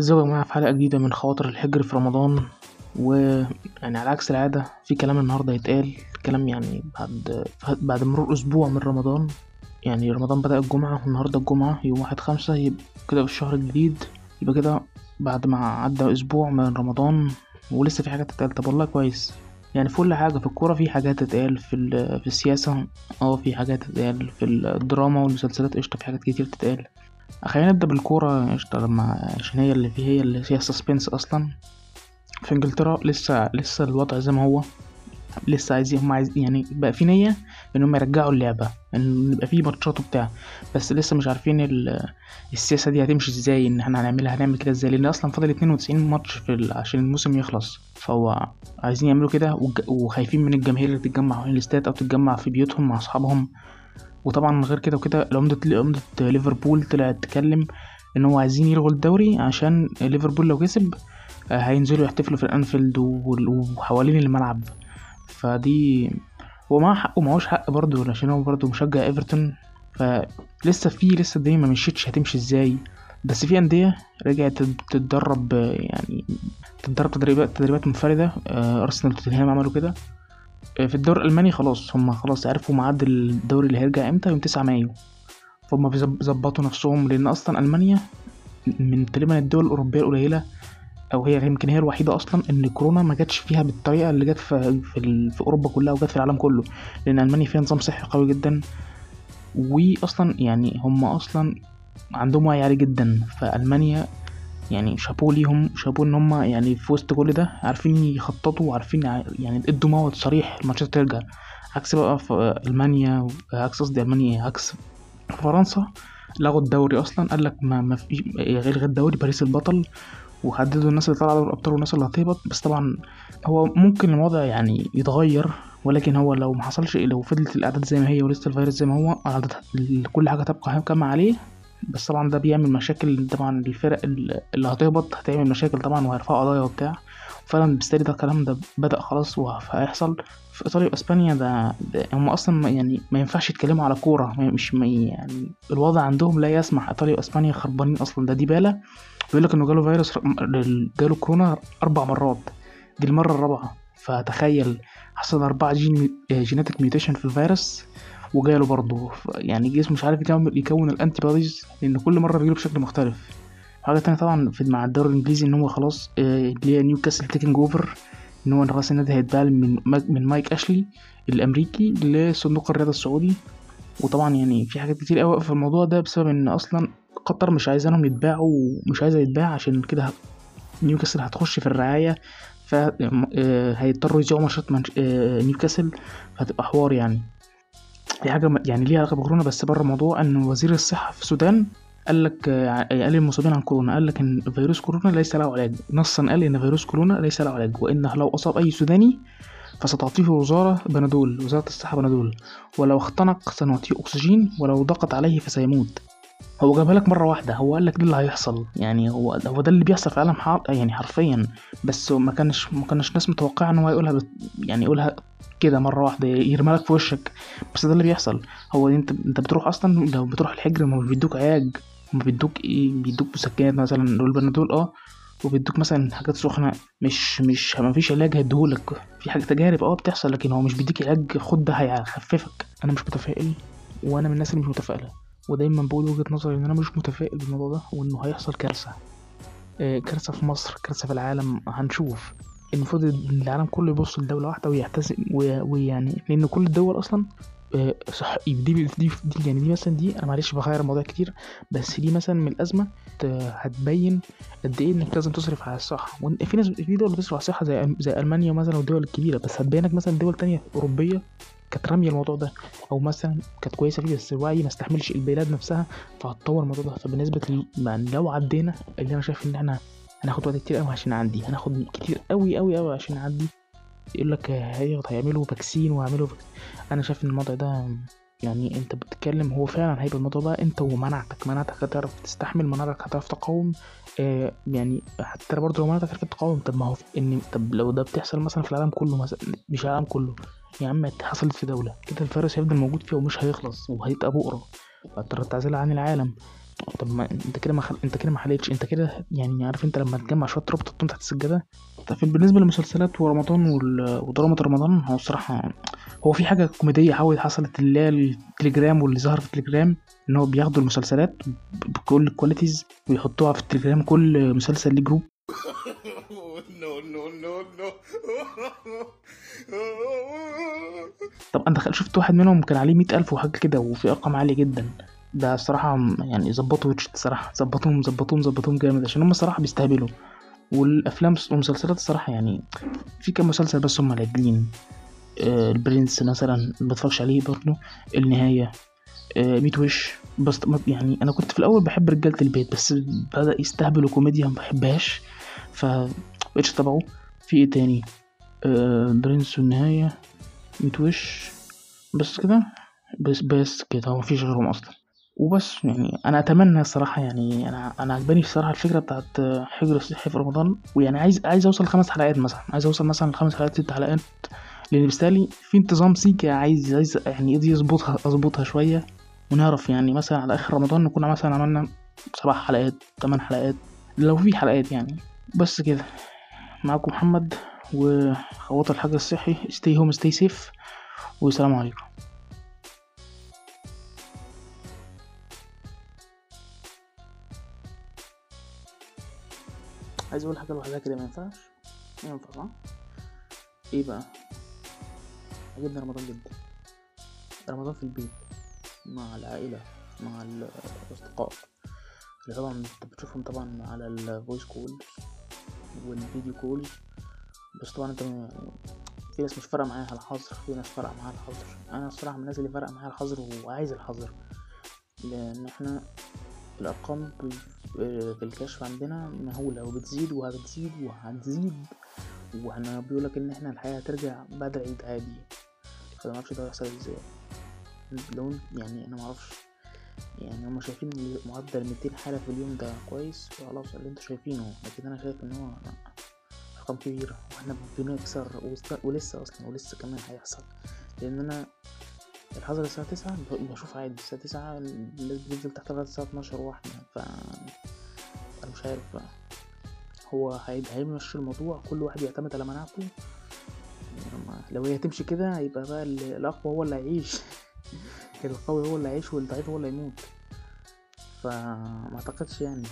ازيكم يا جماعة في حلقة جديدة من خواطر الحجر في رمضان ويعني على عكس العادة في كلام النهاردة يتقال كلام يعني بعد بعد مرور أسبوع من رمضان. يعني رمضان بدأ الجمعة والنهاردة الجمعة يوم واحد خمسة يبقى كده في الشهر الجديد. يبقى كده بعد ما عدى أسبوع من رمضان ولسه في حاجات تتقال. طب والله كويس. يعني في كل حاجة في الكورة في حاجات تتقال في, في السياسة آه في حاجات تتقال في الدراما والمسلسلات قشطة في حاجات كتير تتقال. خلينا نبدأ بالكورة قشطة. لما عشان هي اللي فيه هي اللي فيها سسبنس أصلا. في إنجلترا لسه لسه الوضع زي ما هو. لسه عايزين هم عايزين يعني بقى في نية إن هم يرجعوا اللعبة إن يبقى في ماتشات وبتاع. بس لسه مش عارفين ال- السياسة دي هتمشي إزاي إن إحنا هنعملها هنعمل كده إزاي؟ لأن أصلا فاضل 92 ماتش في. عشان الموسم يخلص. فهو عايزين يعملوا كده وخايفين من الجماهير اللي تتجمع حوالين الاستاد أو تتجمع في بيوتهم مع أصحابهم. وطبعا غير كده وكده عمدة عمدة ليفربول طلعت تتكلم إن هو عايزين يلغوا الدوري عشان ليفربول لو كسب آه، هينزلوا يحتفلوا في الأنفيلد وال- وحوالين الملعب. فدي هو معاه حق ومعهوش حق برضه عشان هو برضه مشجع إيفرتون. فلسه في لسه الدنيا ما مشيتش هتمشي إزاي. بس في أندية رجعت تت- تتدرب يعني تتدرب تدريبات تدريبات منفردة آه، أرسنال وتوتنهام عملوا كده. في الدوري الألماني خلاص هم خلاص عرفوا ميعاد الدوري اللي هيرجع إمتى؟ يوم 9 مايو. فهم بيظبطوا نفسهم لأن أصلا ألمانيا من تقريبا الدول الأوروبية القليلة أو هي يمكن هي الوحيدة أصلا إن الكورونا ما جاتش فيها بالطريقة اللي جت في في أوروبا كلها وجت في العالم كله. لأن ألمانيا فيها نظام صحي قوي جدا واصلا يعني هم أصلا عندهم وعي عالي جدا. فألمانيا يعني شابوه ليهم شابوه إن هم يعني في وسط كل ده عارفين يخططوا وعارفين يعني ادوا موعد صريح الماتشات ترجع عكس بقى في ألمانيا عكس قصدي ألمانيا إيه؟ عكس فرنسا لغوا الدوري أصلا قال لك ما ما في غير الدوري باريس البطل وحددوا الناس اللي طالعة الأبطال والناس اللي هتهبط بس طبعا هو ممكن الوضع يعني يتغير ولكن هو لو ما حصلش لو فضلت الأعداد زي ما هي ولسه الفيروس زي ما هو كل حاجة تبقى كما عليه بس طبعا ده بيعمل مشاكل طبعا الفرق اللي هتهبط هتعمل مشاكل طبعا وهيرفعوا قضايا وبتاع. فعلا بالتالي ده الكلام ده بدأ خلاص وهيحصل. في إيطاليا وإسبانيا ده, ده هم أصلا يعني ما ينفعش يتكلموا على كورة. مش يعني الوضع عندهم لا يسمح. إيطاليا وإسبانيا خربانين أصلا. ده ديبالا بيقول لك إنه جاله فيروس جاله كورونا أربع مرات. دي المرة الرابعة. فتخيل حصل أربعة gen genetic mutation في الفيروس. وجاله برضه. يعني جسمه مش عارف يكون يكون ال antibodies لأن كل مرة بيجيله بشكل مختلف. حاجة تانية طبعا في مع الدوري الإنجليزي إن هو خلاص آه، اللي هي نيوكاسل taking over إن هو خلاص النادي هيتباع من من مايك أشلي الأمريكي لصندوق الرياضه السعودي. وطبعا يعني في حاجات كتير قوي في الموضوع ده بسبب إن أصلا قطر مش عايزانهم يتباعوا ومش عايزة يتباع عشان كده نيوكاسل هتخش في الرعاية. فهيضطروا يذيعوا ماتشات منش- آه، نيوكاسل فهتبقى حوار يعني. دي حاجة يعني ليها علاقة بكورونا بس بره الموضوع إن وزير الصحة في السودان قال لك آه، قال المصابين عن كورونا قال لك إن فيروس كورونا ليس له علاج. نصا قال إن فيروس كورونا ليس له علاج وانه لو أصاب أي سوداني فستعطيه الوزارة بنادول وزارة الصحة بنادول. ولو اختنق سنعطيه أكسجين ولو ضغط عليه فسيموت. هو جابها لك مرة واحدة هو قال لك ده اللي هيحصل. يعني هو هو ده اللي بيحصل في العالم حر يعني حرفيا. بس ما كانش ما كانش ناس متوقعة إن هو يقولها بت يعني يقولها كده مرة واحدة يرمى لك في وشك. بس ده اللي بيحصل. هو أنت أنت بتروح أصلا لو بتروح الحجر ما بيدوك علاج ما بيدوك إيه؟ بيدوك مسكنات مثلا دول بنادول آه. وبيدوك مثلا حاجات سخنة. مش مش ما فيش علاج هيديهولك. في حاجة تجارب آه بتحصل. لكن هو مش بيديك علاج خد ده هيخففك. أنا مش متفائل وأنا من الناس اللي مش متفائلة. ودايما بقول وجهة نظري إن أنا مش متفائل بالموضوع ده وإنه هيحصل كارثة. آه، كارثة في مصر كارثة في العالم. هنشوف. المفروض إن العالم كله يبص لدولة واحدة ويعتزم و- ويعني لأن كل الدول أصلا آه، صح دي دي, دي, دي يعني دي مثلا دي أنا معلش بغير الموضوع كتير بس دي مثلا من الأزمة هتبين قد إيه إنك لازم تصرف على الصحة. في ناس في دول بتصرف على الصحة زي زي ألمانيا مثلا والدول الكبيرة بس هتبينك مثلا دول تانية أوروبية كانت رامية الموضوع ده أو مثلا كانت كويسة فيه بس الوعي ما استحملش البلاد نفسها فهتطور الموضوع ده. فبالنسبة يعني لو عدينا اللي أنا شايف إن إحنا هناخد وقت كتير قوي عشان نعدي هناخد كتير قوي قوي قوي عشان نعدي يقول لك هي هيعملوا فاكسين وهيعملوا. أنا شايف إن الموضوع ده يعني أنت بتتكلم هو فعلا هيبقى الموضوع بقى أنت ومناعتك. مناعتك هتعرف تستحمل مناعتك هتعرف تقاوم. آه يعني حتى برضه لو مناعتك عرفت تقاوم طب ما هو إن طب لو ده بتحصل مثلا في العالم كله مثلا مش العالم كله. يا عم حصلت في دولة. كده الفيروس هيفضل موجود فيها ومش هيخلص وهيبقى بؤرة. فاضطر تعزلها عن العالم. طب ما انت كده ما خل... انت كده ما حليتش انت كده يعني عارف انت لما تجمع شوية ربط تحطهم تحت السجادة؟ طب بالنسبة للمسلسلات ورمضان وال... ودراما رمضان هو الصراحة هو في حاجة كوميدية حاولت حصلت اللي هي التليجرام واللي ظهر في التليجرام إن هو بياخدوا المسلسلات بكل ال qualities ويحطوها في التليجرام كل مسلسل ليه group. طب أنا دخل شفت واحد منهم كان عليه مئة ألف وحاجة كده وفي أرقام عالية جدا. ده الصراحة يعني ظبطوا Watch iT الصراحة. ظبطوهم ظبطوهم ظبطوهم جامد عشان هم الصراحة بيستهبلوا. والأفلام والمسلسلات الصراحة يعني في كام مسلسل بس هم العادلين آه البرنس مثلا ما بتفرجش عليه برضه. النهاية. آه ميت وش. بس يعني أنا كنت في الأول بحب رجالة البيت بس بدأ يستهبلوا كوميديا ما بحبهاش. ف مبقتش في إيه تاني؟ آه برنس والنهاية ميت وش بس كده. بس بس كده. هو مفيش غيرهم أصلا. وبس يعني أنا أتمنى الصراحة يعني أنا أنا عجباني الصراحة الفكرة بتاعت حجر الصحي في رمضان. ويعني عايز عايز أوصل خمس حلقات مثلا. عايز أوصل مثلا لخمس حلقات ست حلقات. لأن بالتالي في انتظام سيكا عايز عايز يعني دي يظبطها اظبطها شوية. ونعرف يعني مثلا على آخر رمضان نكون مثلا عملنا سبع حلقات ثمان حلقات. لو في حلقات يعني. بس كده. معاكم محمد. وخواطر الحجر الصحي. Stay home stay safe. والسلام عليكم. عايز أقول حاجة لوحدها كده ما ينفعش؟ ينفع صح إيه بقى؟ عجبني رمضان جدا. رمضان في البيت مع العائلة مع الأصدقاء. اللي طبعا بتشوفهم طبعا على ال voice call وال video call بس طبعا أنت في ناس مش فارقة معاها الحظر في ناس فارقة معاها الحظر. أنا الصراحة من الناس اللي فارقة معاها الحظر وعايز الحظر لأن إحنا الأرقام في الكشف عندنا مهولة وبتزيد وهتزيد وهتزيد وإحنا بيقولك إن إحنا الحياة هترجع بعد العيد عادي. فما أعرفش ده هيحصل إزاي. لو يعني أنا معرفش يعني هما شايفين معدل 200 حالة في اليوم ده كويس خلاص اللي أنتوا شايفينه لكن أنا شايف إن هو ارقام كبيرة وإحنا بنكسر ولسه أصلا ولسه كمان هيحصل. لأن أنا الحظر الساعة تسعة بشوف عادي الساعة تسعة الناس بتنزل تحت الساعة اتناشر واحدة ف أنا مش عارف بقى. هو هيمشي الموضوع كل واحد يعتمد على مناعته. لو هي هتمشي كده هيبقى بقى الأقوى هو اللي هيعيش. القوي هو اللي هيعيش والضعيف هو اللي هيموت. فما أعتقدش يعني.